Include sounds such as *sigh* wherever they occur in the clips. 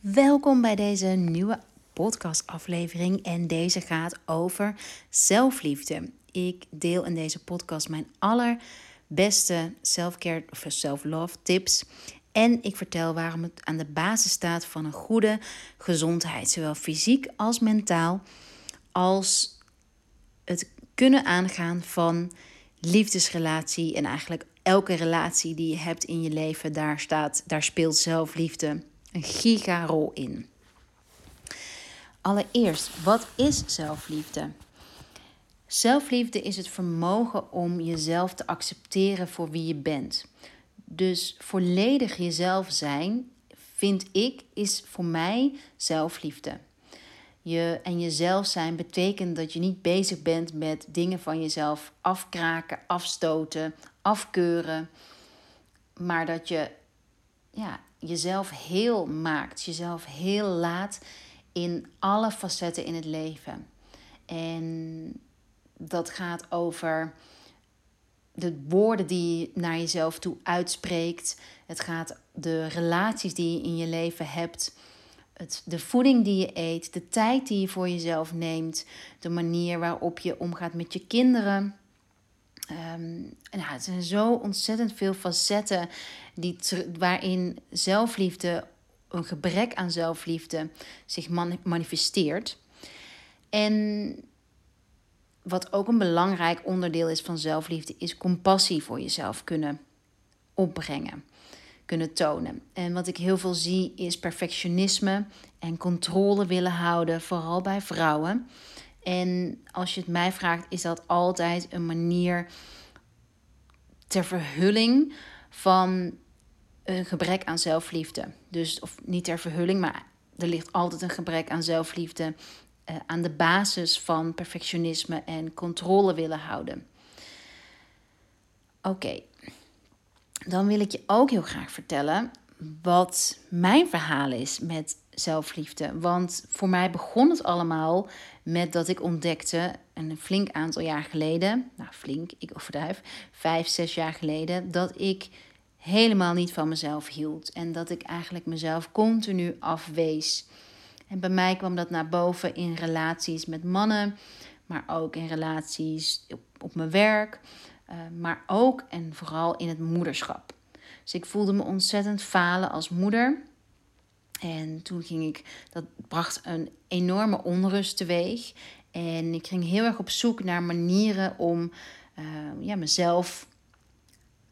Welkom bij deze nieuwe podcastaflevering en deze gaat over zelfliefde. Ik deel in deze podcast mijn allerbeste self-care of self-love tips en ik vertel waarom het aan de basis staat van een goede gezondheid, zowel fysiek als mentaal, als het kunnen aangaan van liefdesrelatie en eigenlijk elke relatie die je hebt in je leven, daar staat, daar speelt zelfliefde een giga-rol in. Allereerst, wat is zelfliefde? Zelfliefde is het vermogen om jezelf te accepteren voor wie je bent. Dus volledig jezelf zijn, vind ik, is voor mij zelfliefde. Je en jezelf zijn betekent dat je niet bezig bent met dingen van jezelf afkraken, afstoten, afkeuren. Maar dat je ja, jezelf heel maakt, jezelf heel laat in alle facetten in het leven. En dat gaat over de woorden die je naar jezelf toe uitspreekt. Het gaat de relaties die je in je leven hebt. Het, de voeding die je eet, de tijd die je voor jezelf neemt, de manier waarop je omgaat met je kinderen. Um, het zijn zo ontzettend veel facetten die waarin zelfliefde, een gebrek aan zelfliefde, zich manifesteert. En wat ook een belangrijk onderdeel is van zelfliefde, is compassie voor jezelf kunnen opbrengen, kunnen tonen. En wat ik heel veel zie, is perfectionisme en controle willen houden, vooral bij vrouwen. En als je het mij vraagt, is dat altijd een manier ter verhulling van een gebrek aan zelfliefde. Dus, of niet ter verhulling, maar er ligt altijd een gebrek aan zelfliefde uh, aan de basis van perfectionisme en controle willen houden. Oké, dan wil ik je ook heel graag vertellen wat mijn verhaal is met zelfliefde. Want voor mij begon het allemaal met dat ik ontdekte, een flink aantal jaar geleden, nou flink, ik overdrijf, vijf, zes jaar geleden, dat ik helemaal niet van mezelf hield. En dat ik eigenlijk mezelf continu afwees. En bij mij kwam dat naar boven in relaties met mannen, maar ook in relaties op, mijn werk, uh, maar ook en vooral in het moederschap. Dus ik voelde me ontzettend falen als moeder. En toen ging ik, dat bracht een enorme onrust teweeg. En ik ging heel erg op zoek naar manieren om uh, ja, mezelf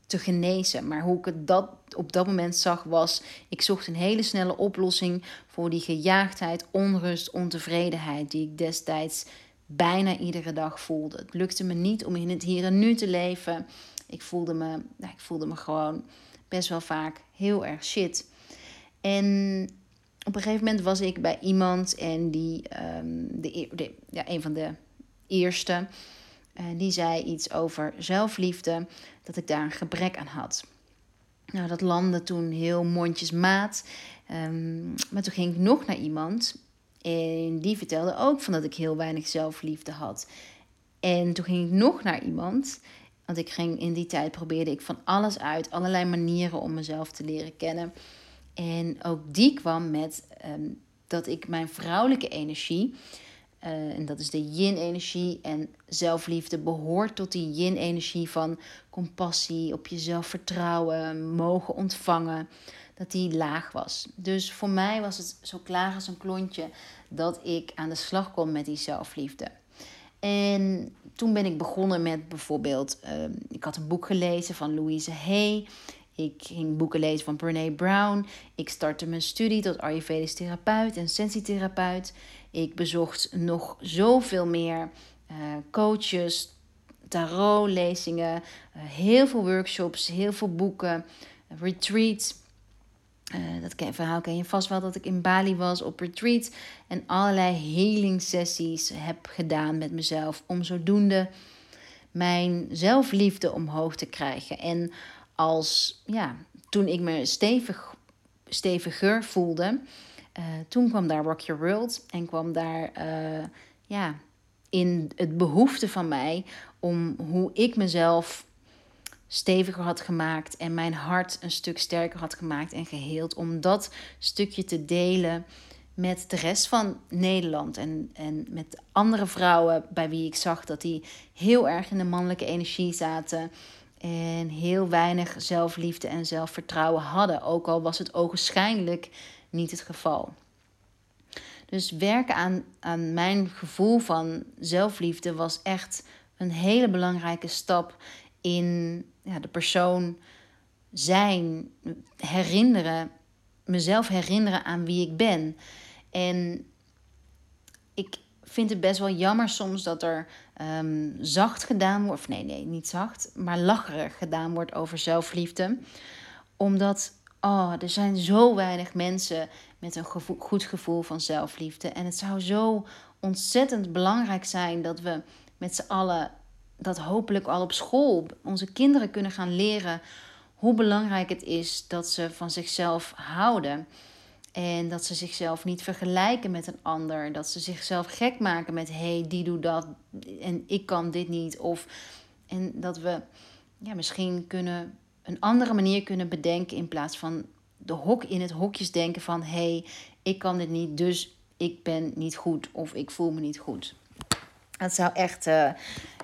te genezen. Maar hoe ik het dat op dat moment zag was, ik zocht een hele snelle oplossing voor die gejaagdheid, onrust, ontevredenheid die ik destijds bijna iedere dag voelde. Het lukte me niet om in het hier en nu te leven. Ik voelde me, nou, ik voelde me gewoon best wel vaak heel erg shit. En op een gegeven moment was ik bij iemand en die, um, de, de, ja, een van de eerste, die zei iets over zelfliefde, dat ik daar een gebrek aan had. Nou, dat landde toen heel mondjesmaat. Um, maar toen ging ik nog naar iemand en die vertelde ook van dat ik heel weinig zelfliefde had. En toen ging ik nog naar iemand want ik ging in die tijd probeerde ik van alles uit, allerlei manieren om mezelf te leren kennen. En ook die kwam met ehm, dat ik mijn vrouwelijke energie, uh, en dat is de yin-energie, en zelfliefde behoort tot die yin-energie van compassie, op jezelf vertrouwen, mogen ontvangen, dat die laag was. Dus voor mij was het zo klaar als een klontje dat ik aan de slag kon met die zelfliefde. En toen ben ik begonnen met bijvoorbeeld, ehm, ik had een boek gelezen van Louise Hay. Ik ging boeken lezen van Brene Brown. Ik startte mijn studie tot Ayurvedisch therapeut en sensitietherapeut. Ik bezocht nog zoveel meer uh, coaches, tarotlezingen, uh, heel veel workshops, heel veel boeken, retreats. Uh, dat verhaal ken je vast wel dat ik in Bali was op retreat en allerlei healing sessies heb gedaan met mezelf om zodoende mijn zelfliefde omhoog te krijgen. En als ja, toen ik me stevig, steviger voelde, uh, toen kwam daar Rock Your World en kwam daar uh, ja, in het behoefte van mij om hoe ik mezelf steviger had gemaakt en mijn hart een stuk sterker had gemaakt en geheeld. Om dat stukje te delen met de rest van Nederland en, en met andere vrouwen bij wie ik zag dat die heel erg in de mannelijke energie zaten. En heel weinig zelfliefde en zelfvertrouwen hadden. Ook al was het ogenschijnlijk niet het geval. Dus werken aan, aan mijn gevoel van zelfliefde was echt een hele belangrijke stap in ja, de persoon zijn, herinneren, mezelf herinneren aan wie ik ben. En ik vind het best wel jammer soms dat er um, zacht gedaan wordt, of nee, nee, niet zacht, maar lacherig gedaan wordt over zelfliefde. Omdat oh, er zijn zo weinig mensen met een goed gevoel van zelfliefde. En het zou zo ontzettend belangrijk zijn dat we met z'n allen dat hopelijk al op school onze kinderen kunnen gaan leren hoe belangrijk het is dat ze van zichzelf houden. En dat ze zichzelf niet vergelijken met een ander. Dat ze zichzelf gek maken met hé, hey, die doet dat en ik kan dit niet. Of, en dat we ja, misschien kunnen een andere manier kunnen bedenken in plaats van de hok in het hokjes denken van hé, hey, ik kan dit niet, dus ik ben niet goed of ik voel me niet goed. Dat zou echt, uh,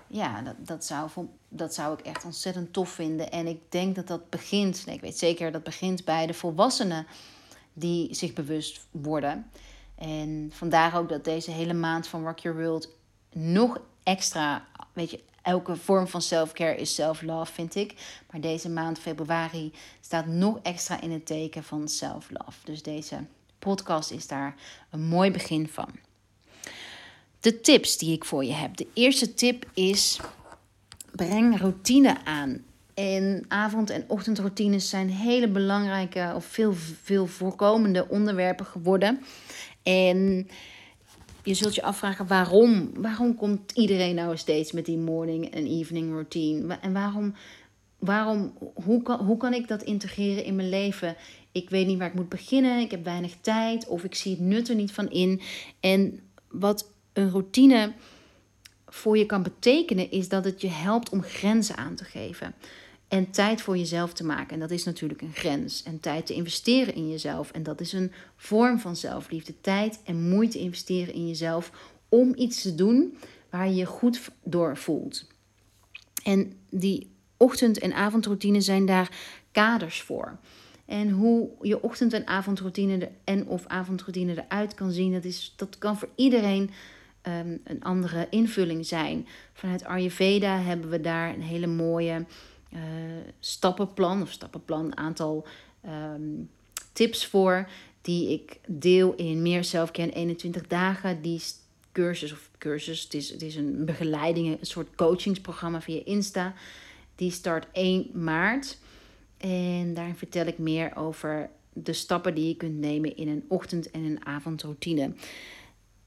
ja, dat, dat, zou, dat zou ik echt ontzettend tof vinden. En ik denk dat dat begint, nee, ik weet zeker dat begint bij de volwassenen die zich bewust worden. En vandaar ook dat deze hele maand van Rock Your World nog extra, weet je, elke vorm van self-care is self-love, vind ik. Maar deze maand, februari, staat nog extra in het teken van self-love. Dus deze podcast is daar een mooi begin van. De tips die ik voor je heb. De eerste tip is: breng routine aan. En avond- en ochtendroutines zijn hele belangrijke of veel, veel voorkomende onderwerpen geworden. En je zult je afvragen waarom. Waarom komt iedereen nou steeds met die morning en evening routine? En waarom, waarom hoe, kan, hoe kan ik dat integreren in mijn leven? Ik weet niet waar ik moet beginnen, ik heb weinig tijd of ik zie het nut er niet van in. En wat een routine voor je kan betekenen, is dat het je helpt om grenzen aan te geven. En tijd voor jezelf te maken. En dat is natuurlijk een grens. En tijd te investeren in jezelf. En dat is een vorm van zelfliefde. Tijd en moeite investeren in jezelf om iets te doen waar je je goed door voelt. En die ochtend- en avondroutine zijn daar kaders voor. En hoe je ochtend- en avondroutine en of avondroutine eruit kan zien, dat, is, dat kan voor iedereen um, een andere invulling zijn. Vanuit Ayurveda hebben we daar een hele mooie uh, stappenplan, of stappenplan, aantal um, tips voor. Die ik deel in Meer Zelfcare in 21 dagen. Die cursus, of cursus, het is, het is een begeleiding, een soort coachingsprogramma via Insta. Die start 1 maart. En daarin vertel ik meer over de stappen die je kunt nemen in een ochtend- en een avondroutine.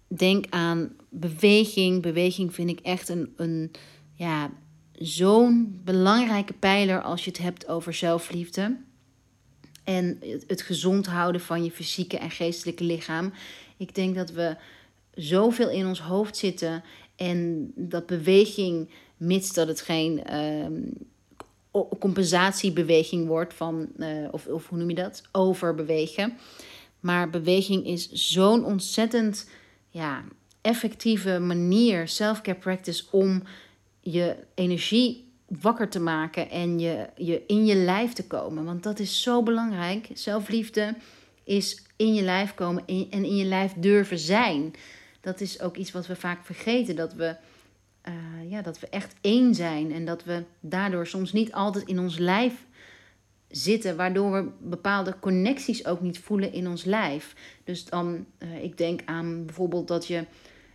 Denk aan beweging. Beweging vind ik echt een, een ja, zo'n belangrijke pijler als je het hebt over zelfliefde. En het gezond houden van je fysieke en geestelijke lichaam. Ik denk dat we zoveel in ons hoofd zitten. En dat beweging, mits dat het geen uh, compensatiebeweging wordt van, uh, of, of hoe noem je dat? Overbewegen. Maar beweging is zo'n ontzettend ja, effectieve manier, self-care practice, om je energie wakker te maken en je, je in je lijf te komen. Want dat is zo belangrijk. Zelfliefde is in je lijf komen en in je lijf durven zijn. Dat is ook iets wat we vaak vergeten. Dat we, uh, ja, dat we echt één zijn. En dat we daardoor soms niet altijd in ons lijf zitten. Waardoor we bepaalde connecties ook niet voelen in ons lijf. Dus dan, uh, ik denk aan bijvoorbeeld dat je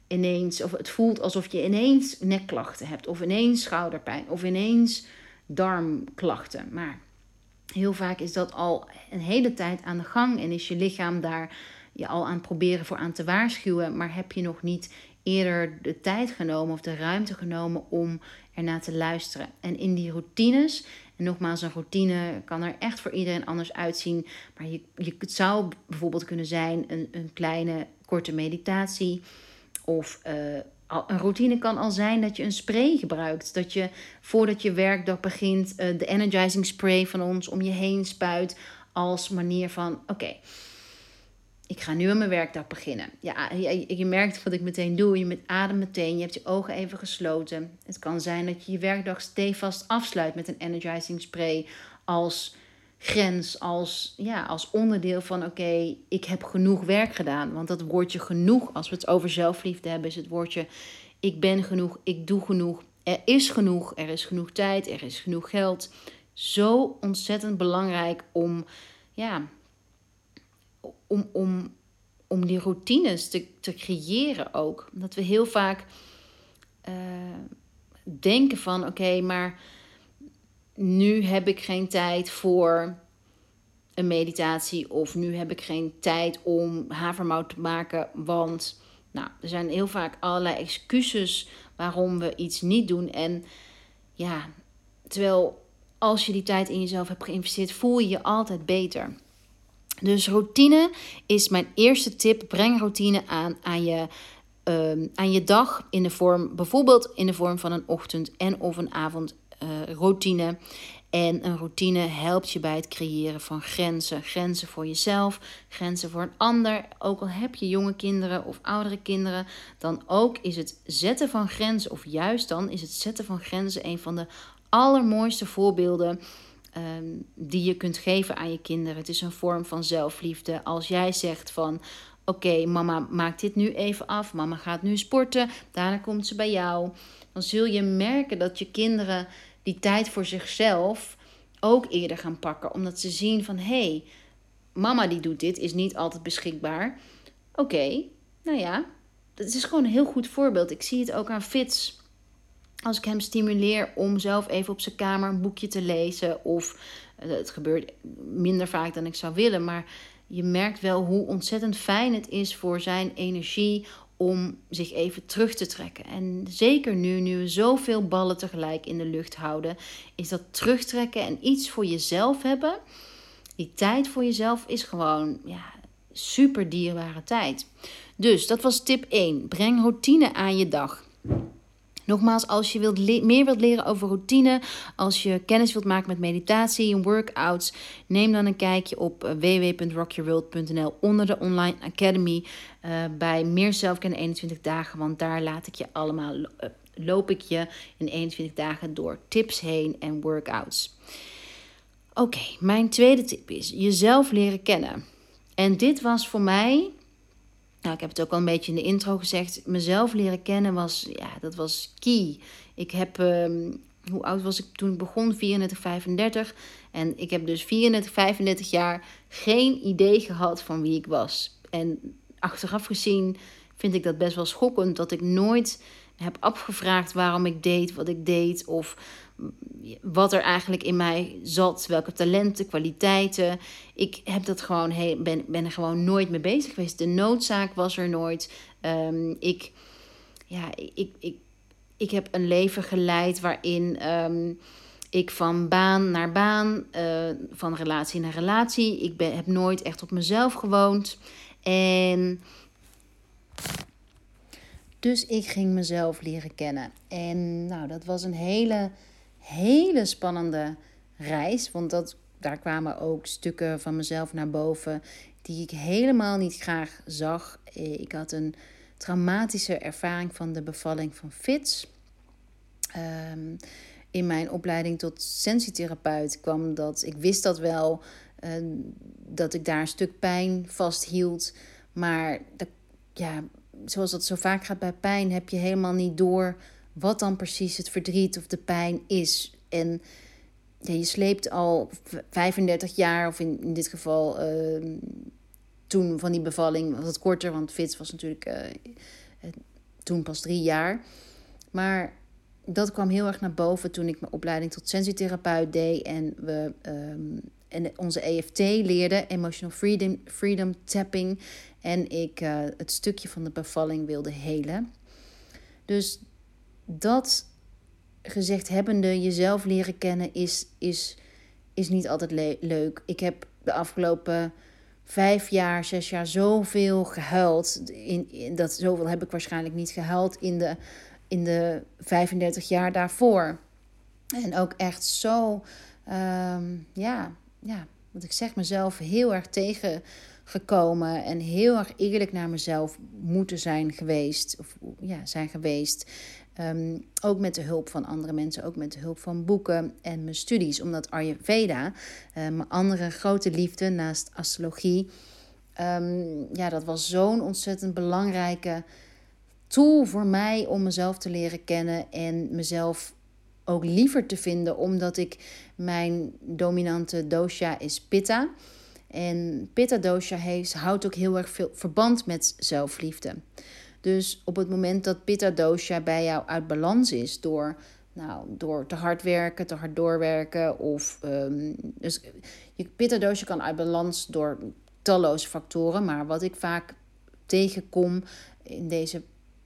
ineens, of het voelt alsof je ineens nekklachten hebt, of ineens schouderpijn, of ineens darmklachten. Maar heel vaak is dat al een hele tijd aan de gang en is je lichaam daar je al aan proberen voor aan te waarschuwen, maar heb je nog niet eerder de tijd genomen of de ruimte genomen om ernaar te luisteren. En in die routines, nogmaals, een routine kan er echt voor iedereen anders uitzien, maar je, je, het zou bijvoorbeeld kunnen zijn een, een kleine korte meditatie of uh, een routine kan al zijn dat je een spray gebruikt. Dat je voordat je werkdag begint uh, de energizing spray van ons om je heen spuit. Als manier van: oké, ik ga nu aan mijn werkdag beginnen. Ja, je, merkt wat ik meteen doe. Je met adem meteen. Je hebt je ogen even gesloten. Het kan zijn dat je je werkdag stevast afsluit met een energizing spray. Als grens, als, ja, als onderdeel van: oké, ik heb genoeg werk gedaan. Want dat woordje genoeg, als we het over zelfliefde hebben, is het woordje: ik ben genoeg, ik doe genoeg. Er is genoeg, er is genoeg tijd, er is genoeg geld. Zo ontzettend belangrijk om, ja, om, om, om die routines te, te creëren ook. Dat we heel vaak uh, denken van oké, maar nu heb ik geen tijd voor een meditatie of nu heb ik geen tijd om havermout te maken, want nou, er zijn heel vaak allerlei excuses waarom we iets niet doen. En ja, terwijl als je die tijd in jezelf hebt geïnvesteerd, voel je je altijd beter. Dus routine is mijn eerste tip. Breng routine aan aan je, ehm, aan je dag in de vorm, bijvoorbeeld in de vorm van een ochtend- en of een avondroutine. Uh, en een routine helpt je bij het creëren van grenzen. Grenzen voor jezelf, grenzen voor een ander. Ook al heb je jonge kinderen of oudere kinderen, dan ook is het zetten van grenzen, of juist dan is het zetten van grenzen een van de allermooiste voorbeelden Ehm, die je kunt geven aan je kinderen. Het is een vorm van zelfliefde. Als jij zegt van oké, mama maakt dit nu even af, mama gaat nu sporten, daarna komt ze bij jou. Dan zul je merken dat je kinderen die tijd voor zichzelf ook eerder gaan pakken. Omdat ze zien van hé, hey, mama die doet dit, is niet altijd beschikbaar. Oké, nou ja, dat is gewoon een heel goed voorbeeld. Ik zie het ook aan Fits als ik hem stimuleer om zelf even op zijn kamer een boekje te lezen. Of eh, het gebeurt minder vaak dan ik zou willen. Maar je merkt wel hoe ontzettend fijn het is voor zijn energie om zich even terug te trekken. En zeker nu, nu we zoveel ballen tegelijk in de lucht houden, is dat terugtrekken en iets voor jezelf hebben. Die tijd voor jezelf is gewoon ja, super dierbare tijd. Dus dat was tip 1. Breng routine aan je dag. Nogmaals, als je wilt meer wilt leren over routine, als je kennis wilt maken met meditatie en workouts, neem dan een kijkje op eh, www.rockyourworld.nl onder de Online Academy uh, bij Meer Zelfkennen 21 dagen. Want daar laat ik je allemaal, uh, loop ik je in 21 dagen door tips heen en workouts. Oké, mijn tweede tip is jezelf leren kennen. En dit was voor mij nou, ik heb het ook al een beetje in de intro gezegd. Mezelf leren kennen was, ja, dat was key. Ik heb, ehm, hoe oud was ik toen ik begon? 34, 35. En ik heb dus 34, 35 jaar geen idee gehad van wie ik was. En achteraf gezien vind ik dat best wel schokkend dat ik nooit heb afgevraagd waarom ik deed wat ik deed. Of wat er eigenlijk in mij zat, welke talenten, kwaliteiten. Ik heb dat gewoon, hey, ben, ben er gewoon nooit mee bezig geweest. De noodzaak was er nooit. Um, ik, ja, ik, ik, ik heb een leven geleid waarin um, ik van baan naar baan, uh, van relatie naar relatie. Ik ben, heb nooit echt op mezelf gewoond. En dus ik ging mezelf leren kennen. En nou, dat was een hele hele spannende reis. Want dat, daar kwamen ook stukken van mezelf naar boven die ik helemaal niet graag zag. Eh, ik had een traumatische ervaring van de bevalling van Fitz. Um, in mijn opleiding tot sensitherapeut kwam dat, ik wist dat wel, uh, dat ik daar een stuk pijn vasthield. Maar ja, zoals dat zo vaak gaat bij pijn, heb je helemaal niet door wat dan precies het verdriet of de pijn is. En je sleept al 35 jaar, of in, in dit geval uh, toen van die bevalling was het korter, want Fitz was natuurlijk uh, toen pas drie jaar. Maar dat kwam heel erg naar boven toen ik mijn opleiding tot sensitherapeut deed en we um, en onze EFT leerden, Emotional Freedom, freedom Tapping. En ik uh, het stukje van de bevalling wilde helen. Dus dat gezegd hebbende jezelf leren kennen is, is, is niet altijd leuk. Ik heb de afgelopen vijf jaar, zes jaar zoveel gehuild. In, in, dat, zoveel heb ik waarschijnlijk niet gehuild in de, in de 35 jaar daarvoor. En ook echt zo, ehm, ja, ja, wat ik zeg, mezelf heel erg tegengekomen. En heel erg eerlijk naar mezelf moeten zijn geweest. Of ja, zijn geweest. Ehm, ook met de hulp van andere mensen, ook met de hulp van boeken en mijn studies. Omdat Ayurveda, uh, mijn andere grote liefde naast astrologie, um, ja, dat was zo'n ontzettend belangrijke tool voor mij om mezelf te leren kennen en mezelf ook liever te vinden, omdat ik mijn dominante dosha is pitta. En pitta dosha heeft, houdt ook heel erg veel verband met zelfliefde. Dus op het moment dat pitta dosha bij jou uit balans is door, nou, door te hard werken, te hard doorwerken of um, dus je pitta dosha kan uit balans door talloze factoren, maar wat ik vaak tegenkom in deze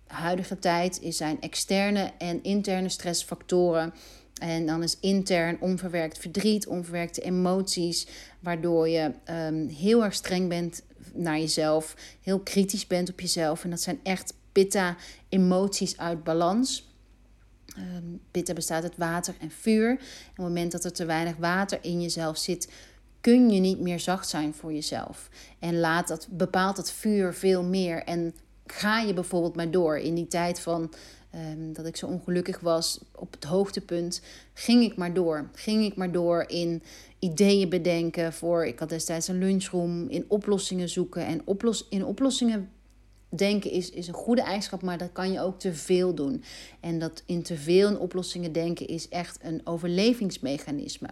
huidige tijd is zijn externe en interne stressfactoren. En dan is intern onverwerkt verdriet, onverwerkte emoties, waardoor je um, heel erg streng bent naar jezelf, heel kritisch bent op jezelf. En dat zijn echt pitta emoties uit balans. Um, pitta bestaat uit water en vuur. En op het moment dat er te weinig water in jezelf zit, kun je niet meer zacht zijn voor jezelf. En laat dat, bepaalt dat vuur veel meer. En ga je bijvoorbeeld maar door in die tijd van um, dat ik zo ongelukkig was op het hoogtepunt, ging ik maar door. Ging ik maar door in ideeën bedenken voor, ik had destijds een lunchroom, in oplossingen zoeken. En oplos, in oplossingen denken is, is een goede eigenschap, maar dat kan je ook te veel doen. En dat in te veel in oplossingen denken is echt een overlevingsmechanisme.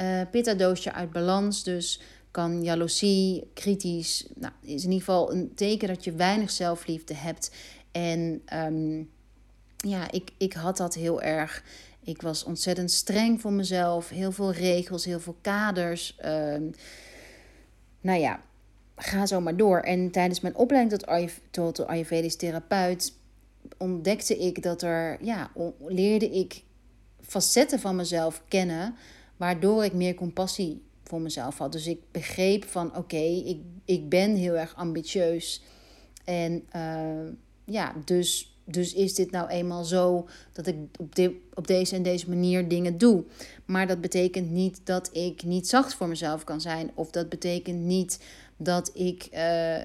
Uh, pitta doosje uit balans, dus kan jaloezie, kritisch, nou, is in ieder geval een teken dat je weinig zelfliefde hebt. En um, ja, ik, ik had dat heel erg. Ik was ontzettend streng voor mezelf. Heel veel regels, heel veel kaders. Um, nou ja, ga zo maar door. En tijdens mijn opleiding tot, tot Ayurvedisch therapeut ontdekte ik dat er, ja, leerde ik facetten van mezelf kennen, waardoor ik meer compassie voor mezelf had. Dus ik begreep van oké, ik, ik ben heel erg ambitieus. En uh, ja, dus, dus is dit nou eenmaal zo dat ik op, de, op deze en deze manier dingen doe. Maar dat betekent niet dat ik niet zacht voor mezelf kan zijn. Of dat betekent niet dat ik, uh,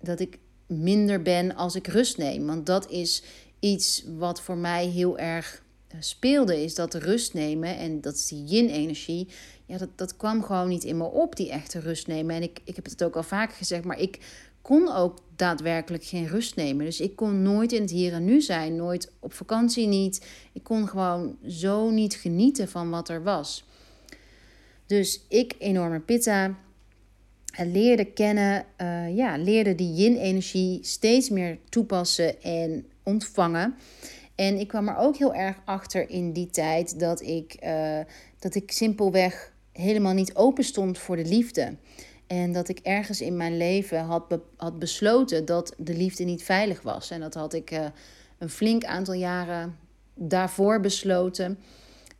dat ik minder ben als ik rust neem. Want dat is iets wat voor mij heel erg eh, speelde. Is dat rust nemen en dat is die yin-energie. Ja, dat, dat kwam gewoon niet in me op, die echte rust nemen. En ik, ik heb het ook al vaker gezegd, maar ik kon ook daadwerkelijk geen rust nemen. Dus ik kon nooit in het hier en nu zijn, nooit op vakantie niet. Ik kon gewoon zo niet genieten van wat er was. Dus ik, enorme pitta, leerde kennen, uh, ja, leerde die yin-energie steeds meer toepassen en ontvangen. En ik kwam er ook heel erg achter in die tijd dat ik, uh, dat ik simpelweg helemaal niet open stond voor de liefde. En dat ik ergens in mijn leven had, had besloten dat de liefde niet veilig was. En dat had ik uh, een flink aantal jaren daarvoor besloten.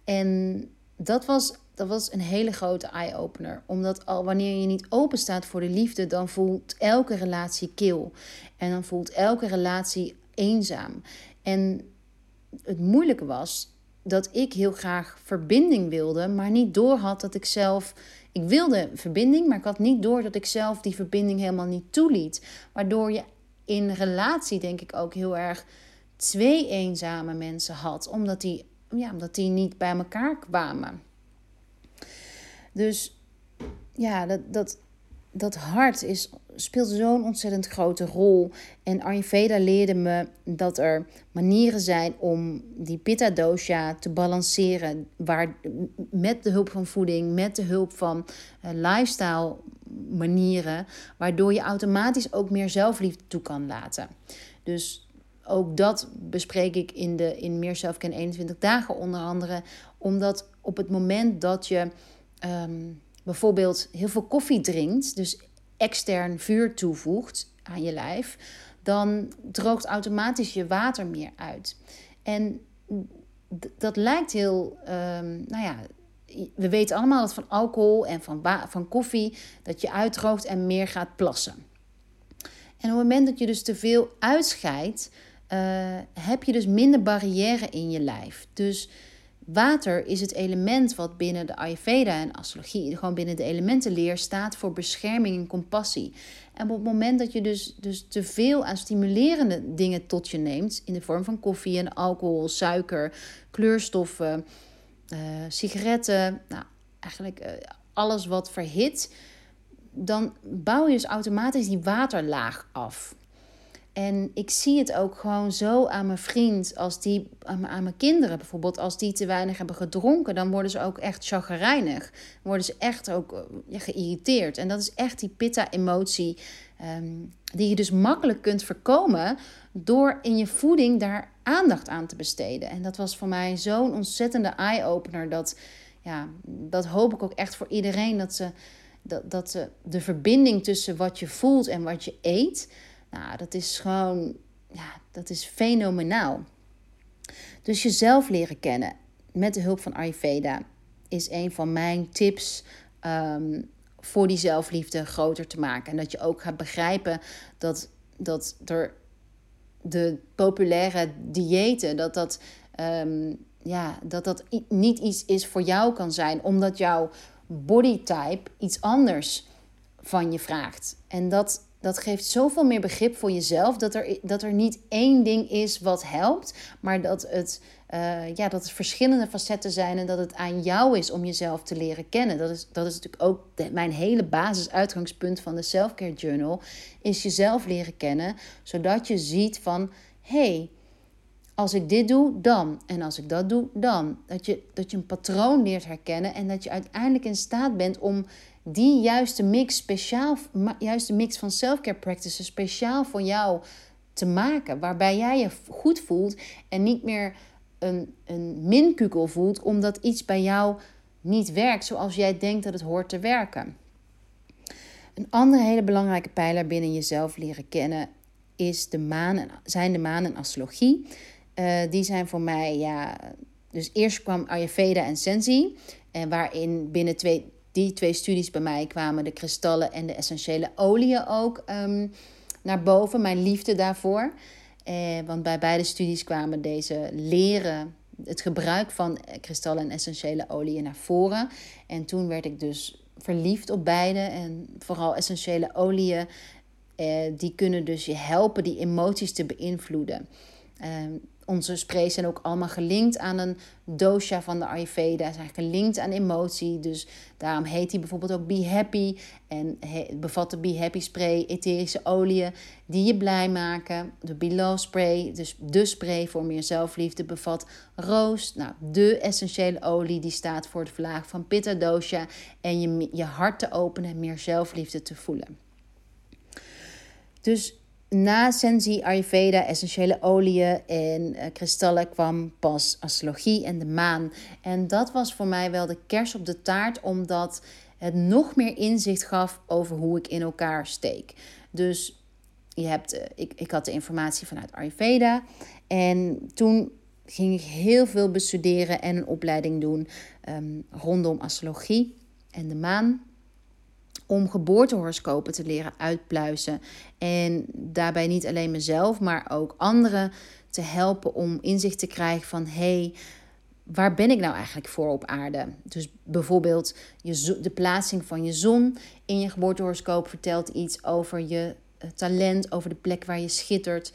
En dat was, dat was een hele grote eye-opener. Omdat al wanneer je niet open staat voor de liefde, dan voelt elke relatie kil. En dan voelt elke relatie eenzaam. En het moeilijke was dat ik heel graag verbinding wilde, maar niet doorhad dat ik zelf ik wilde verbinding, maar ik had niet door dat ik zelf die verbinding helemaal niet toeliet. Waardoor je in relatie, denk ik, ook heel erg twee eenzame mensen had, omdat die, ja, omdat die niet bij elkaar kwamen. Dus ja, dat, dat, dat hart is, speelt zo'n ontzettend grote rol. En Ayurveda leerde me dat er manieren zijn om die pitta dosha te balanceren. Waar, met de hulp van voeding, met de hulp van uh, lifestyle manieren. Waardoor je automatisch ook meer zelfliefde toe kan laten. Dus ook dat bespreek ik in, de, in Meer Zelfken 21 dagen onder andere. Omdat op het moment dat je... Um, bijvoorbeeld heel veel koffie drinkt, dus extern vuur toevoegt aan je lijf, dan droogt automatisch je water meer uit. En dat lijkt heel, um, nou ja, we weten allemaal dat van alcohol en van, van koffie dat je uitdroogt en meer gaat plassen. En op het moment dat je dus te veel uitscheidt, uh, heb je dus minder barrière in je lijf. Dus water is het element wat binnen de Ayurveda en astrologie, gewoon binnen de elementenleer, staat voor bescherming en compassie. En op het moment dat je dus, dus te veel aan stimulerende dingen tot je neemt, in de vorm van koffie en alcohol, suiker, kleurstoffen, uh, sigaretten, nou, eigenlijk uh, alles wat verhit, dan bouw je dus automatisch die waterlaag af. En ik zie het ook gewoon zo aan mijn vriend, als die, aan mijn kinderen bijvoorbeeld, als die te weinig hebben gedronken, dan worden ze ook echt chagrijnig. Worden ze echt ook eh, ja, geïrriteerd. En dat is echt die pitta-emotie, ehm, die je dus makkelijk kunt voorkomen door in je voeding daar aandacht aan te besteden. En dat was voor mij zo'n ontzettende eye-opener. Dat, ja, dat hoop ik ook echt voor iedereen, dat ze, dat, dat ze de verbinding tussen wat je voelt en wat je eet nou, dat is gewoon, ja, dat is fenomenaal. Dus jezelf leren kennen met de hulp van Ayurveda is een van mijn tips um, voor die zelfliefde groter te maken. En dat je ook gaat begrijpen dat, dat er de populaire diëten, dat dat, um, ja, dat dat niet iets is voor jou kan zijn, omdat jouw bodytype iets anders van je vraagt. En dat dat geeft zoveel meer begrip voor jezelf. Dat er, dat er niet één ding is wat helpt. Maar dat het, uh, ja, dat het verschillende facetten zijn. En dat het aan jou is om jezelf te leren kennen. Dat is, dat is natuurlijk ook mijn hele basisuitgangspunt van de Selfcare Journal. Is jezelf leren kennen. Zodat je ziet van... hey, als ik dit doe, dan. En als ik dat doe, dan. Dat je, dat je een patroon leert herkennen. En dat je uiteindelijk in staat bent om die juiste mix speciaal, juiste mix van self-care practices speciaal voor jou te maken. Waarbij jij je goed voelt en niet meer een, een minkukel voelt omdat iets bij jou niet werkt zoals jij denkt dat het hoort te werken. Een andere hele belangrijke pijler binnen jezelf leren kennen is de maan zijn de maan en astrologie. Uh, die zijn voor mij, ja, dus eerst kwam Ayurveda en Sensi. En waarin binnen twee, die twee studies bij mij kwamen de kristallen en de essentiële oliën ook um, naar boven. Mijn liefde daarvoor. Eh, want bij beide studies kwamen deze leren, het gebruik van kristallen en essentiële oliën naar voren. En toen werd ik dus verliefd op beide. En vooral essentiële oliën, eh, die kunnen dus je helpen die emoties te beïnvloeden. Ehm, onze sprays zijn ook allemaal gelinkt aan een dosha van de Ayurveda. Zijn gelinkt aan emotie. Dus daarom heet die bijvoorbeeld ook Be Happy. En bevat de Be Happy spray etherische oliën die je blij maken. De Below spray, dus de spray voor meer zelfliefde, bevat roos. Nou, de essentiële olie die staat voor het verlagen van pitta dosha. En je, je hart te openen en meer zelfliefde te voelen. Dus na Sensi, Ayurveda, essentiële oliën en uh, kristallen kwam pas astrologie en de maan. En dat was voor mij wel de kers op de taart, omdat het nog meer inzicht gaf over hoe ik in elkaar steek. Dus je hebt, uh, ik, ik had de informatie vanuit Ayurveda en toen ging ik heel veel bestuderen en een opleiding doen um, rondom astrologie en de maan om geboortehoroscopen te leren uitpluizen. En daarbij niet alleen mezelf, maar ook anderen te helpen om inzicht te krijgen van hey, waar ben ik nou eigenlijk voor op aarde? Dus bijvoorbeeld je, de plaatsing van je zon in je geboortehoroscoop vertelt iets over je eh, talent, over de plek waar je schittert.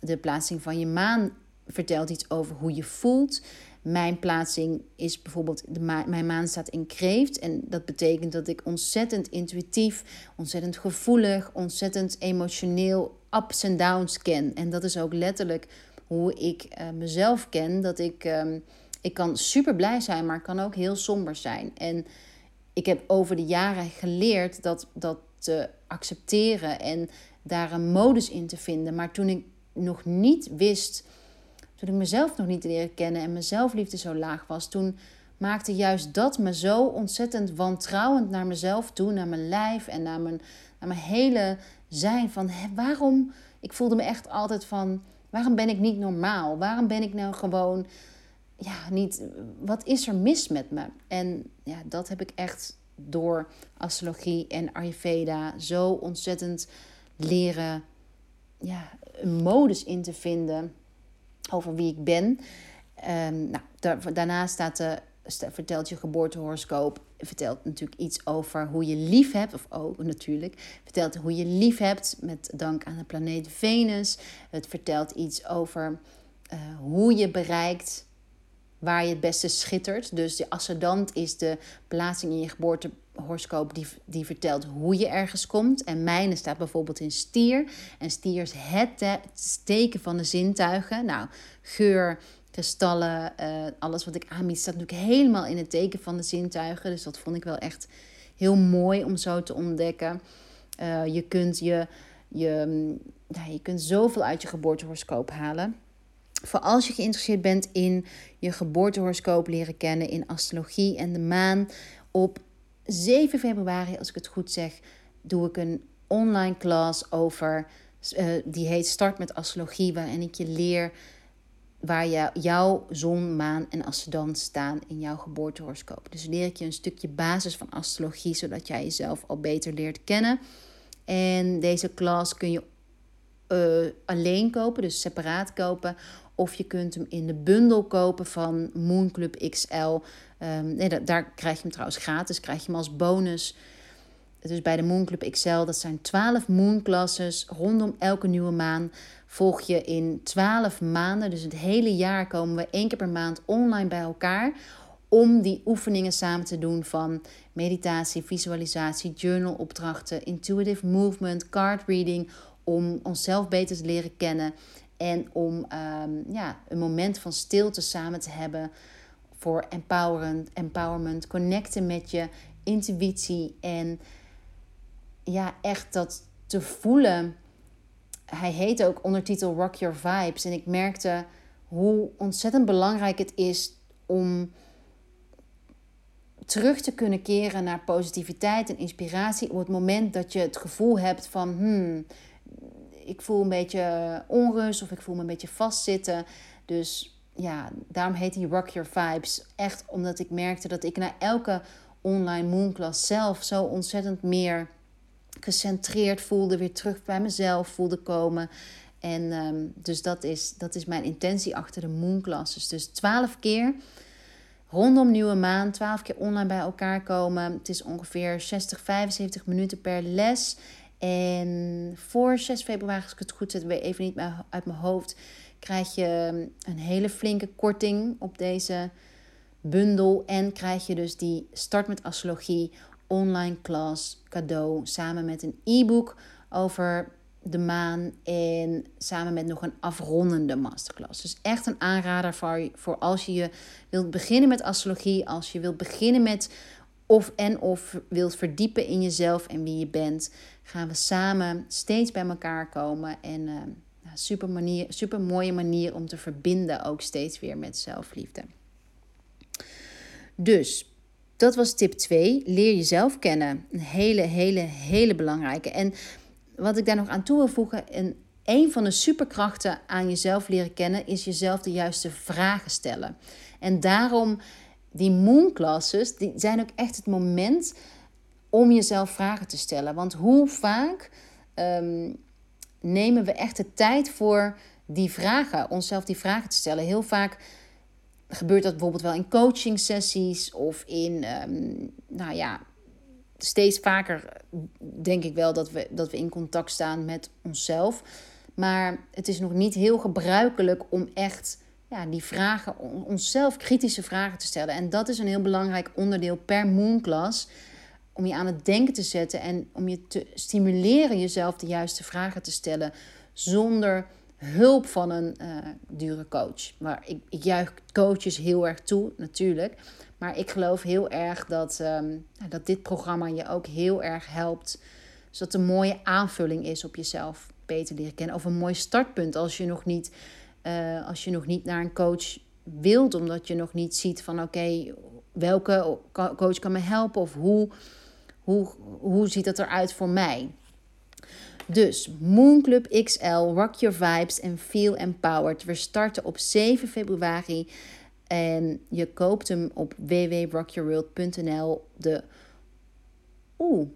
De plaatsing van je maan vertelt iets over hoe je voelt. Mijn plaatsing is bijvoorbeeld, de mijn maan staat in kreeft. En dat betekent dat ik ontzettend intuïtief, ontzettend gevoelig, ontzettend emotioneel ups en downs ken. En dat is ook letterlijk hoe ik uh, mezelf ken. Dat ik, um, ik kan super blij zijn, maar kan ook heel somber zijn. En ik heb over de jaren geleerd dat, dat te accepteren en daar een modus in te vinden. Maar toen ik nog niet wist toen ik mezelf nog niet leren kennen en mijn zelfliefde zo laag was, toen maakte juist dat me zo ontzettend wantrouwend naar mezelf toe, naar mijn lijf en naar mijn, naar mijn hele zijn. Van waarom? Ik voelde me echt altijd van: waarom ben ik niet normaal? Waarom ben ik nou gewoon ja, niet, wat is er mis met me? En ja, dat heb ik echt door astrologie en Ayurveda zo ontzettend leren ja, een modus in te vinden over wie ik ben. Um, nou, daar, daarna staat de, vertelt je geboortehoroscoop vertelt natuurlijk iets over hoe je lief hebt. Of oh, natuurlijk. Vertelt hoe je lief hebt met dank aan de planeet Venus. Het vertelt iets over uh, hoe je bereikt waar je het beste schittert. Dus de ascendant is de plaatsing in je geboortehoroscoop die, die vertelt hoe je ergens komt. En mijne staat bijvoorbeeld in stier. En stier is het steken van de zintuigen. Nou, geur, kristallen, uh, alles wat ik aanbied staat natuurlijk helemaal in het teken van de zintuigen. Dus dat vond ik wel echt heel mooi om zo te ontdekken. Uh, je kunt je, je, mm, ja, je kunt zoveel uit je geboortehoroscoop halen. Voor als je geïnteresseerd bent in je geboortehoroscoop leren kennen, in astrologie en de maan. Op 7 februari, als ik het goed zeg, doe ik een online class over. Uh, die heet Start met Astrologie, waarin ik je leer waar je, jouw zon, maan en ascendant staan in jouw geboortehoroscoop. Dus leer ik je een stukje basis van astrologie, zodat jij jezelf al beter leert kennen. En deze klas kun je uh, alleen kopen, dus separaat kopen. Of je kunt hem in de bundel kopen van Moon Club XL. Ehm, nee, daar krijg je hem trouwens gratis, krijg je hem als bonus. Dus bij de Moon Club XL, dat zijn 12 Moon classes rondom elke nieuwe maan. Volg je in 12 maanden, dus het hele jaar komen we één keer per maand online bij elkaar. Om die oefeningen samen te doen van meditatie, visualisatie, journalopdrachten, intuitive movement, card reading. Om onszelf beter te leren kennen en om um, ja, een moment van stilte samen te hebben voor empowerment, empowerment, connecten met je intuïtie en ja, echt dat te voelen. Hij heet ook ondertitel Rock Your Vibes. En ik merkte hoe ontzettend belangrijk het is om terug te kunnen keren naar positiviteit en inspiratie op het moment dat je het gevoel hebt van hmm, ik voel een beetje onrust of ik voel me een beetje vastzitten. Dus ja, daarom heet die Rock Your Vibes. Echt omdat ik merkte dat ik na elke online moonclass zelf zo ontzettend meer gecentreerd voelde, weer terug bij mezelf voelde komen. En ehm, dus dat is, dat is mijn intentie achter de moonclasses. Dus twaalf keer rondom nieuwe maan, twaalf keer online bij elkaar komen. Het is ongeveer 60, 75 minuten per les. En voor 6 februari, als ik het goed zet, weer even niet uit mijn hoofd, krijg je een hele flinke korting op deze bundel. En krijg je dus die Start met Astrologie online class cadeau. Samen met een e-book over de maan. En samen met nog een afrondende masterclass. Dus echt een aanrader voor, voor als je, je wilt beginnen met astrologie. Als je wilt beginnen met of en of wilt verdiepen in jezelf en wie je bent, gaan we samen steeds bij elkaar komen. En uh, super, manier, super mooie manier om te verbinden, ook steeds weer met zelfliefde. Dus dat was tip 2. Leer jezelf kennen. Een hele, hele, hele belangrijke. En wat ik daar nog aan toe wil voegen. En een van de superkrachten aan jezelf leren kennen is jezelf de juiste vragen stellen. En daarom die moon classes, die zijn ook echt het moment om jezelf vragen te stellen. Want hoe vaak ehm, nemen we echt de tijd voor die vragen, onszelf die vragen te stellen? Heel vaak gebeurt dat bijvoorbeeld wel in coaching sessies of in, ehm, nou ja, steeds vaker denk ik wel dat we, dat we in contact staan met onszelf. Maar het is nog niet heel gebruikelijk om echt ja, die vragen, onszelf kritische vragen te stellen. En dat is een heel belangrijk onderdeel per moonclass. Om je aan het denken te zetten en om je te stimuleren jezelf de juiste vragen te stellen. Zonder hulp van een uh, dure coach. Maar ik, ik juich coaches heel erg toe, natuurlijk. Maar ik geloof heel erg dat, um, dat dit programma je ook heel erg helpt. Zodat het een mooie aanvulling is op jezelf beter leren kennen. Of een mooi startpunt als je nog niet uh, als je nog niet naar een coach wilt, omdat je nog niet ziet van oké, welke coach kan me helpen of hoe, hoe, hoe ziet dat eruit voor mij. Dus Moon Club XL, Rock Your Vibes en Feel Empowered. We starten op 7 februari. En je koopt hem op www.rockyourworld.nl. De. Oeh.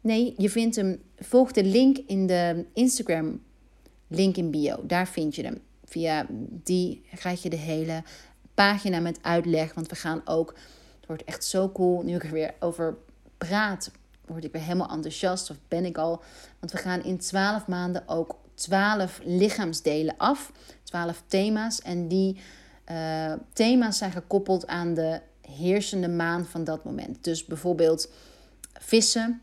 Nee, je vindt hem. Volg de link in de Instagram. Link in bio. Daar vind je hem. Via die krijg je de hele pagina met uitleg. Want we gaan ook. Het wordt echt zo cool. Nu ik er weer over praat, word ik weer helemaal enthousiast. Of ben ik al. Want we gaan in 12 maanden ook 12 lichaamsdelen af. 12 thema's. En die uh, thema's zijn gekoppeld aan de heersende maan van dat moment. Dus bijvoorbeeld vissen.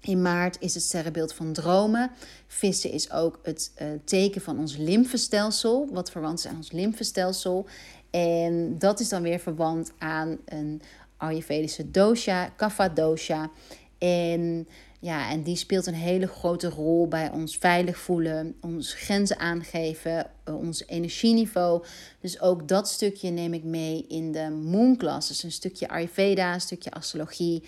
In maart is het sterrenbeeld van dromen. Vissen is ook het uh, teken van ons lymfestelsel, wat verwant is aan ons lymfestelsel. En dat is dan weer verwant aan een Ayurvedische dosha, Kapha dosha. En ja, en die speelt een hele grote rol bij ons veilig voelen, ons grenzen aangeven, eh, ons energieniveau. Dus ook dat stukje neem ik mee in de Moon Class. Een stukje Ayurveda, een stukje astrologie,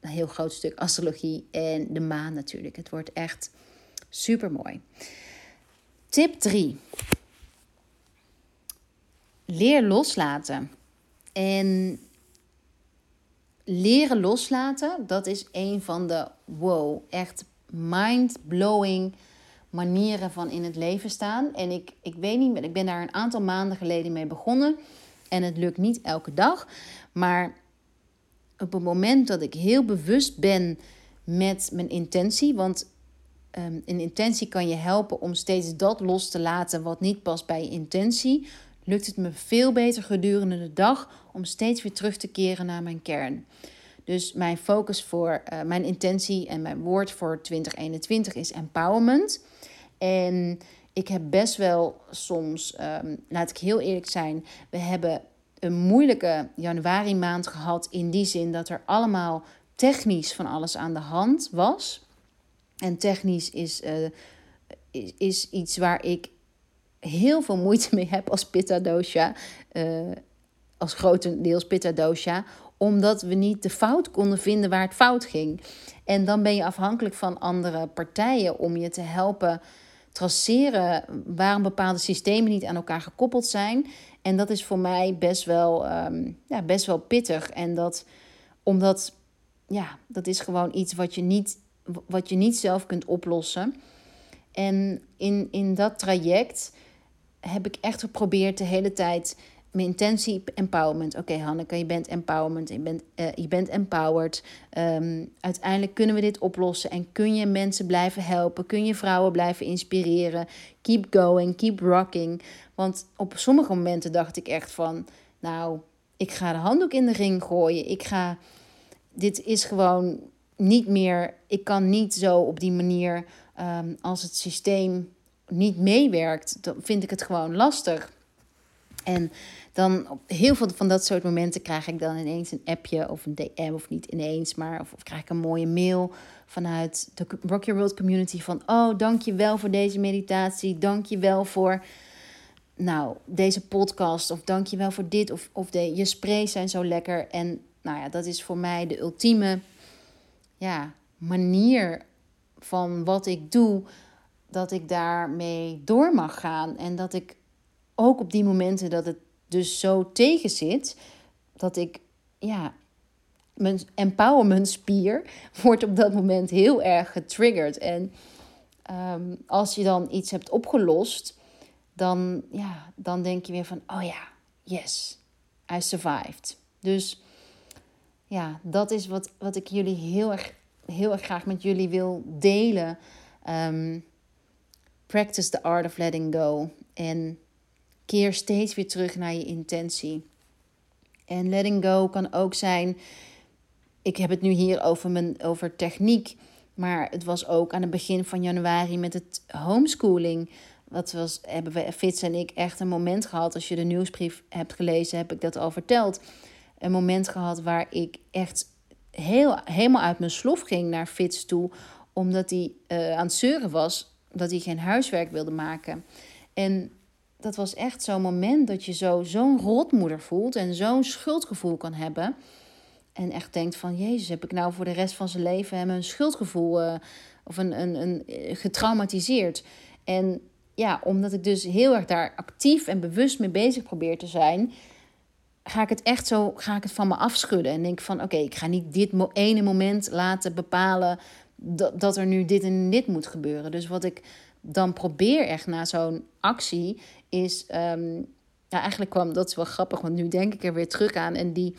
een heel groot stuk astrologie en de maan natuurlijk. Het wordt echt super mooi. Tip 3. Leer loslaten. En leren loslaten, dat is een van de wow, echt mind-blowing manieren van in het leven staan. En ik, ik weet niet, ik ben daar een aantal maanden geleden mee begonnen. En het lukt niet elke dag. Maar op het moment dat ik heel bewust ben met mijn intentie. Want um, een intentie kan je helpen om steeds dat los te laten wat niet past bij je intentie. Lukt het me veel beter gedurende de dag om steeds weer terug te keren naar mijn kern. Dus mijn focus voor, uh, mijn intentie en mijn woord voor 2021 is empowerment. En ik heb best wel soms, um, laat ik heel eerlijk zijn, we hebben een moeilijke januari maand gehad in die zin dat er allemaal technisch van alles aan de hand was. En technisch is, uh, is, is, iets waar ik heel veel moeite mee heb als pitta dosha. Uh, als grotendeels pitta dosha omdat we niet de fout konden vinden waar het fout ging. En dan ben je afhankelijk van andere partijen om je te helpen traceren waarom bepaalde systemen niet aan elkaar gekoppeld zijn. En dat is voor mij best wel, um, ja, best wel pittig. En dat omdat, ja, dat is gewoon iets wat je niet, wat je niet zelf kunt oplossen. En in, in dat traject heb ik echt geprobeerd de hele tijd mijn intentie empowerment. Oké, Hanneke, je bent empowerment, je bent, uh, je bent empowered. Um, uiteindelijk kunnen we dit oplossen en kun je mensen blijven helpen, kun je vrouwen blijven inspireren. Keep going, keep rocking. Want op sommige momenten dacht ik echt van, nou, ik ga de handdoek in de ring gooien. Ik ga, dit is gewoon niet meer, ik kan niet zo op die manier, um, als het systeem niet meewerkt, dan vind ik het gewoon lastig. En dan op heel veel van dat soort momenten krijg ik dan ineens een appje of een DM, of niet ineens, maar of, krijg ik een mooie mail vanuit de Rock Your World community van, oh, dank je wel voor deze meditatie, dank je wel voor, nou, deze podcast, of dank wel voor dit, of, of de, je sprays zijn zo lekker. En nou ja, dat is voor mij de ultieme, ja, manier van wat ik doe, dat ik daarmee door mag gaan en dat ik ook op die momenten dat het dus zo tegen zit, dat ik, ja, mijn empowerment spier *laughs* wordt op dat moment heel erg getriggerd. En um, als je dan iets hebt opgelost, dan, ja, dan denk je weer van, oh ja, yes, I survived. Dus ja, dat is wat, wat ik jullie heel erg, heel erg graag met jullie wil delen. Um, practice the art of letting go. En keer steeds weer terug naar je intentie. En letting go kan ook zijn. Ik heb het nu hier over, mijn, over techniek. Maar het was ook aan het begin van januari met het homeschooling. Wat was, hebben we, Fitz en ik, echt een moment gehad. Als je de nieuwsbrief hebt gelezen, heb ik dat al verteld. Een moment gehad waar ik echt heel, helemaal uit mijn slof ging naar Fitz toe. Omdat hij uh, aan het zeuren was dat hij geen huiswerk wilde maken. En dat was echt zo'n moment dat je zo, zo'n rotmoeder voelt en zo'n schuldgevoel kan hebben. En echt denkt van, Jezus, heb ik nou voor de rest van zijn leven hem een schuldgevoel uh, of een, een, een eh, getraumatiseerd. En ja, omdat ik dus heel erg daar actief en bewust mee bezig probeer te zijn, ga ik het echt zo, ga ik het van me afschudden. En denk van, oké, ik ga niet dit ene moment laten bepalen dat, dat er nu dit en dit moet gebeuren. Dus wat ik dan probeer echt na zo'n actie is, um, ja, eigenlijk kwam, dat is wel grappig, want nu denk ik er weer terug aan. En die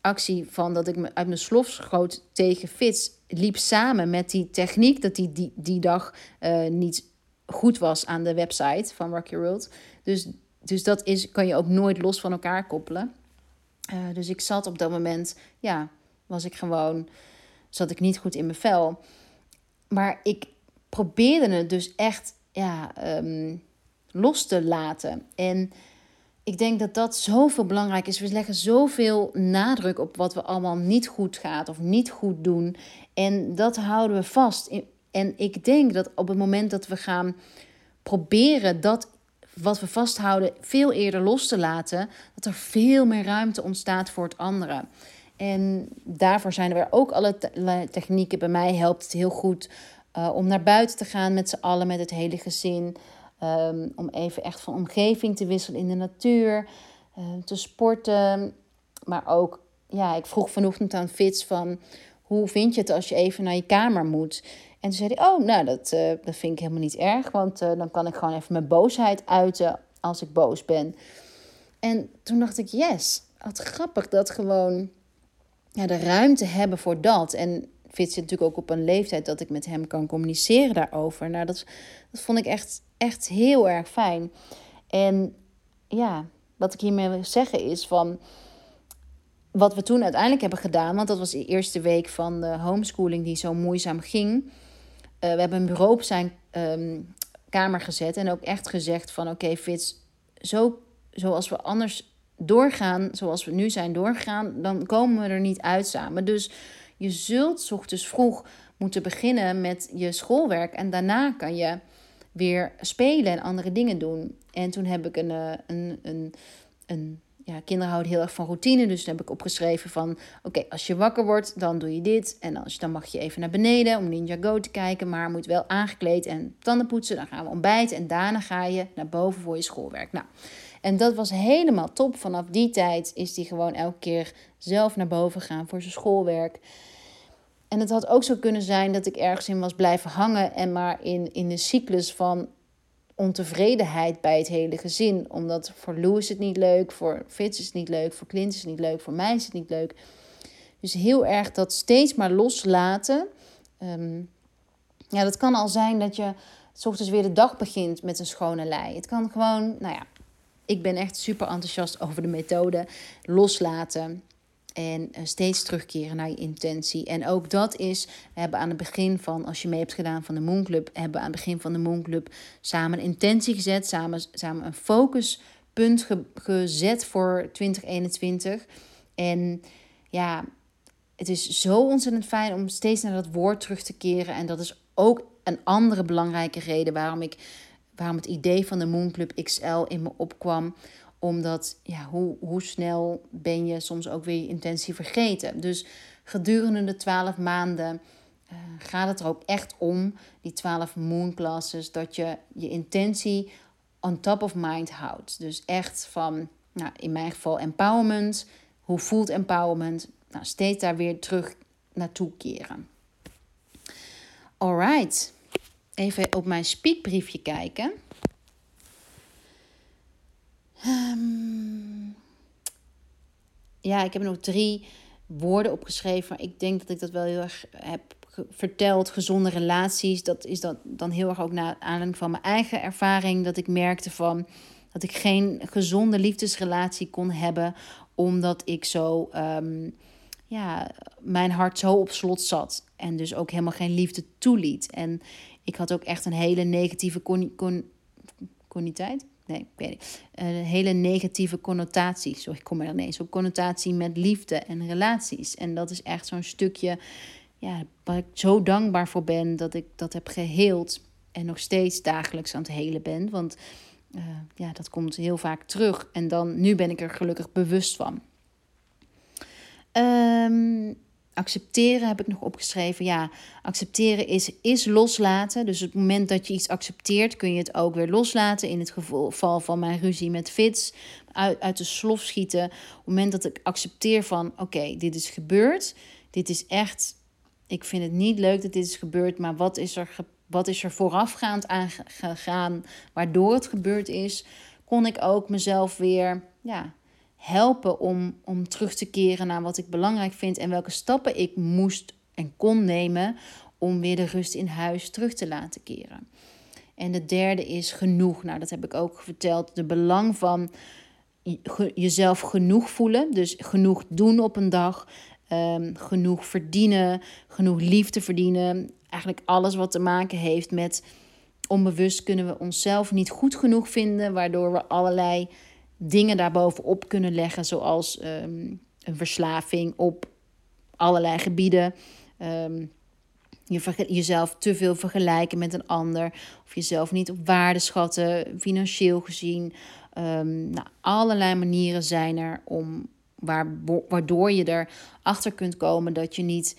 actie van dat ik me uit mijn slof schoot tegen Fits liep samen met die techniek dat die die, die dag uh, niet goed was aan de website van Rocky World. Dus, dus dat is, kan je ook nooit los van elkaar koppelen. Uh, dus ik zat op dat moment, ja, was ik gewoon, zat ik niet goed in mijn vel. Maar ik probeerde het dus echt, ja, um, los te laten. En ik denk dat dat zoveel belangrijk is. We leggen zoveel nadruk op wat we allemaal niet goed gaat of niet goed doen. En dat houden we vast. En ik denk dat op het moment dat we gaan proberen dat wat we vasthouden veel eerder los te laten, dat er veel meer ruimte ontstaat voor het andere. En daarvoor zijn er ook alle technieken. Bij mij helpt het heel goed uh, om naar buiten te gaan met z'n allen, met het hele gezin. Um, om even echt van omgeving te wisselen in de natuur, uh, te sporten. Maar ook, ja, ik vroeg vanochtend aan Fits van... hoe vind je het als je even naar je kamer moet? En toen zei hij, oh, nou, dat, uh, dat vind ik helemaal niet erg... want dan kan ik gewoon even mijn boosheid uiten als ik boos ben. En toen dacht ik, yes, wat grappig dat gewoon ja, de ruimte hebben voor dat. En Fits zit natuurlijk ook op een leeftijd dat ik met hem kan communiceren daarover. Nou, dat, dat vond ik echt, echt heel erg fijn. En ja, wat ik hiermee wil zeggen is van wat we toen uiteindelijk hebben gedaan, want dat was de eerste week van de homeschooling die zo moeizaam ging. Uh, we hebben een bureau op zijn um, kamer gezet en ook echt gezegd van oké okay, Fits, zo, zoals we anders doorgaan, zoals we nu zijn doorgegaan, dan komen we er niet uit samen. Dus je zult ochtends vroeg moeten beginnen met je schoolwerk. En daarna kan je weer spelen en andere dingen doen. En toen heb ik een, eh, een, een, een ja, kinderen houden heel erg van routine. Dus dan heb ik opgeschreven van... oké, als je wakker wordt, dan doe je dit. En als, dan mag je even naar beneden om Ninja Go te kijken. Maar moet wel aangekleed en tanden poetsen. Dan gaan we ontbijten. En daarna ga je naar boven voor je schoolwerk. Nou, en dat was helemaal top. Vanaf die tijd is hij gewoon elke keer zelf naar boven gaan voor zijn schoolwerk. En het had ook zo kunnen zijn dat ik ergens in was blijven hangen en maar in, in de cyclus van ontevredenheid bij het hele gezin. Omdat voor Lou is het niet leuk, voor Fitz is het niet leuk, voor Clint is het niet leuk, voor mij is het niet leuk. Dus heel erg dat steeds maar loslaten. Um, ja, dat kan al zijn dat je s ochtends weer de dag begint met een schone lei. Het kan gewoon, nou ja, ik ben echt super enthousiast over de methode loslaten. En eh, steeds terugkeren naar je intentie. En ook dat is, we hebben aan het begin van, als je mee hebt gedaan van de Moonclub, hebben we aan het begin van de Moonclub samen een intentie gezet, samen, samen een focuspunt gezet voor 2021. En ja, het is zo ontzettend fijn om steeds naar dat woord terug te keren. En dat is ook een andere belangrijke reden waarom ik waarom het idee van de Moonclub XL in me opkwam omdat, ja, hoe, hoe snel ben je soms ook weer je intentie vergeten? Dus gedurende de twaalf maanden uh, gaat het er ook echt om, die twaalf moon classes, dat je je intentie on top of mind houdt. Dus echt van, nou, in mijn geval empowerment. Hoe voelt empowerment? Nou, steeds daar weer terug naartoe keren. Alright. Even op mijn speakbriefje kijken. Um, ja, ik heb nog drie woorden opgeschreven. Maar ik denk dat ik dat wel heel erg heb verteld. Gezonde relaties. Dat is dat dan heel erg ook naar aanleiding van mijn eigen ervaring. Dat ik merkte van dat ik geen gezonde liefdesrelatie kon hebben. Omdat ik zo. Um, ja, mijn hart zo op slot zat. En dus ook helemaal geen liefde toeliet. En ik had ook echt een hele negatieve con, con, coniteit nee, ik weet niet. Een hele negatieve connotatie. Sorry, ik kom er ineens op. Connotatie met liefde en relaties. En dat is echt zo'n stukje ja, waar ik zo dankbaar voor ben dat ik dat heb geheeld. En nog steeds dagelijks aan het helen ben. Want uh, ja, dat komt heel vaak terug. En dan, nu ben ik er gelukkig bewust van. Um, accepteren heb ik nog opgeschreven. Ja, accepteren is, is loslaten. Dus op het moment dat je iets accepteert, kun je het ook weer loslaten. In het geval van mijn ruzie met Fits, uit, uit de slof schieten. Op het moment dat ik accepteer van, oké, dit is gebeurd. Dit is echt, ik vind het niet leuk dat dit is gebeurd, maar wat is er, wat is er voorafgaand aangegaan waardoor het gebeurd is? Kon ik ook mezelf weer, ja, helpen om, om terug te keren naar wat ik belangrijk vind en welke stappen ik moest en kon nemen om weer de rust in huis terug te laten keren. En de derde is genoeg. Nou, dat heb ik ook verteld. De belang van jezelf genoeg voelen. Dus genoeg doen op een dag. Um, genoeg verdienen. Genoeg liefde verdienen. Eigenlijk alles wat te maken heeft met onbewust kunnen we onszelf niet goed genoeg vinden. Waardoor we allerlei dingen daarbovenop kunnen leggen, zoals ehm, een verslaving op allerlei gebieden. Um, je jezelf te veel vergelijken met een ander, of jezelf niet op waarde schatten, financieel gezien. Um, nou, allerlei manieren zijn er om, waar, waardoor je erachter kunt komen dat je niet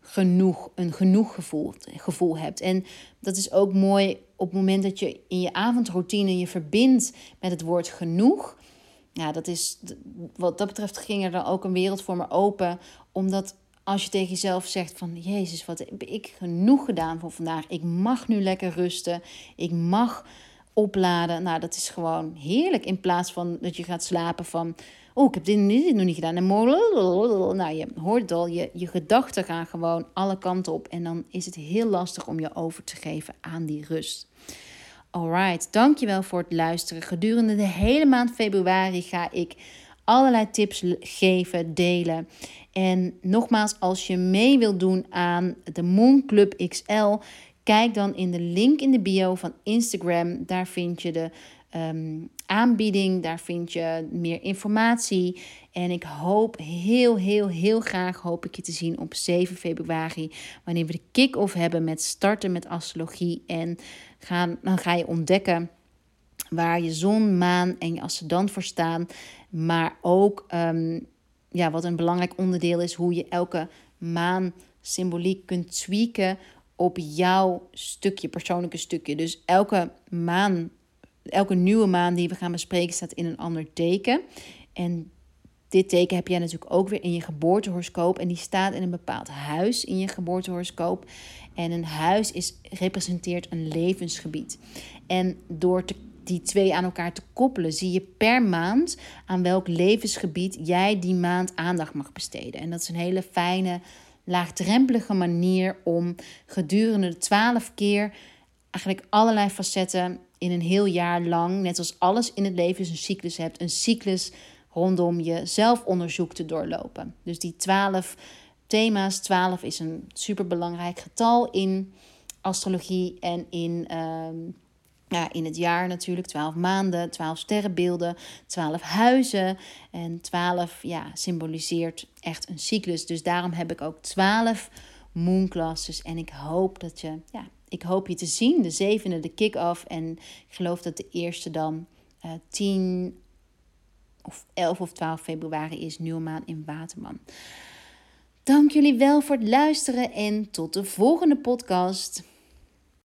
genoeg, een genoeg gevoel, gevoel hebt. En dat is ook mooi op het moment dat je in je avondroutine je verbindt met het woord genoeg. Ja, dat is, wat dat betreft ging er dan ook een wereld voor me open. Omdat als je tegen jezelf zegt van... Jezus, wat heb ik genoeg gedaan voor vandaag. Ik mag nu lekker rusten. Ik mag opladen. Nou, dat is gewoon heerlijk. In plaats van dat je gaat slapen van... Oh, ik heb dit, dit nog niet gedaan. En morgen... Nou, je hoort het al. Je, je gedachten gaan gewoon alle kanten op. En dan is het heel lastig om je over te geven aan die rust. Alright, dankjewel voor het luisteren. Gedurende de hele maand februari ga ik allerlei tips geven, delen. En nogmaals, als je mee wilt doen aan de Moon Club XL, kijk dan in de link in de bio van Instagram. Daar vind je de Ehm, aanbieding. Daar vind je meer informatie. En ik hoop heel, heel, heel graag hoop ik je te zien op 7 februari. Wanneer we de kick-off hebben met starten met astrologie. En gaan, dan ga je ontdekken waar je zon, maan en je ascendant voor staan. Maar ook ehm, ja, wat een belangrijk onderdeel is, hoe je elke maan symboliek kunt tweaken op jouw stukje, persoonlijke stukje. Dus elke maan elke nieuwe maan die we gaan bespreken staat in een ander teken. En dit teken heb jij natuurlijk ook weer in je geboortehoroscoop. En die staat in een bepaald huis in je geboortehoroscoop. En een huis is, representeert een levensgebied. En door die twee aan elkaar te koppelen, zie je per maand aan welk levensgebied jij die maand aandacht mag besteden. En dat is een hele fijne, laagdrempelige manier om gedurende de twaalf keer eigenlijk allerlei facetten in een heel jaar lang, net als alles in het leven is een cyclus hebt, een cyclus rondom je zelfonderzoek te doorlopen. Dus die twaalf thema's, 12 is een superbelangrijk getal in astrologie en in, ehm, ja, in het jaar natuurlijk. 12 maanden, 12 sterrenbeelden, 12 huizen. En 12 ja, symboliseert echt een cyclus. Dus daarom heb ik ook 12 moonclasses. En ik hoop dat je ja, ik hoop je te zien. De zevende, de kick-off. En ik geloof dat de eerste dan uh, eh, 10 of 11 of 12 februari is. Nieuwe maan in Waterman. Dank jullie wel voor het luisteren en tot de volgende podcast.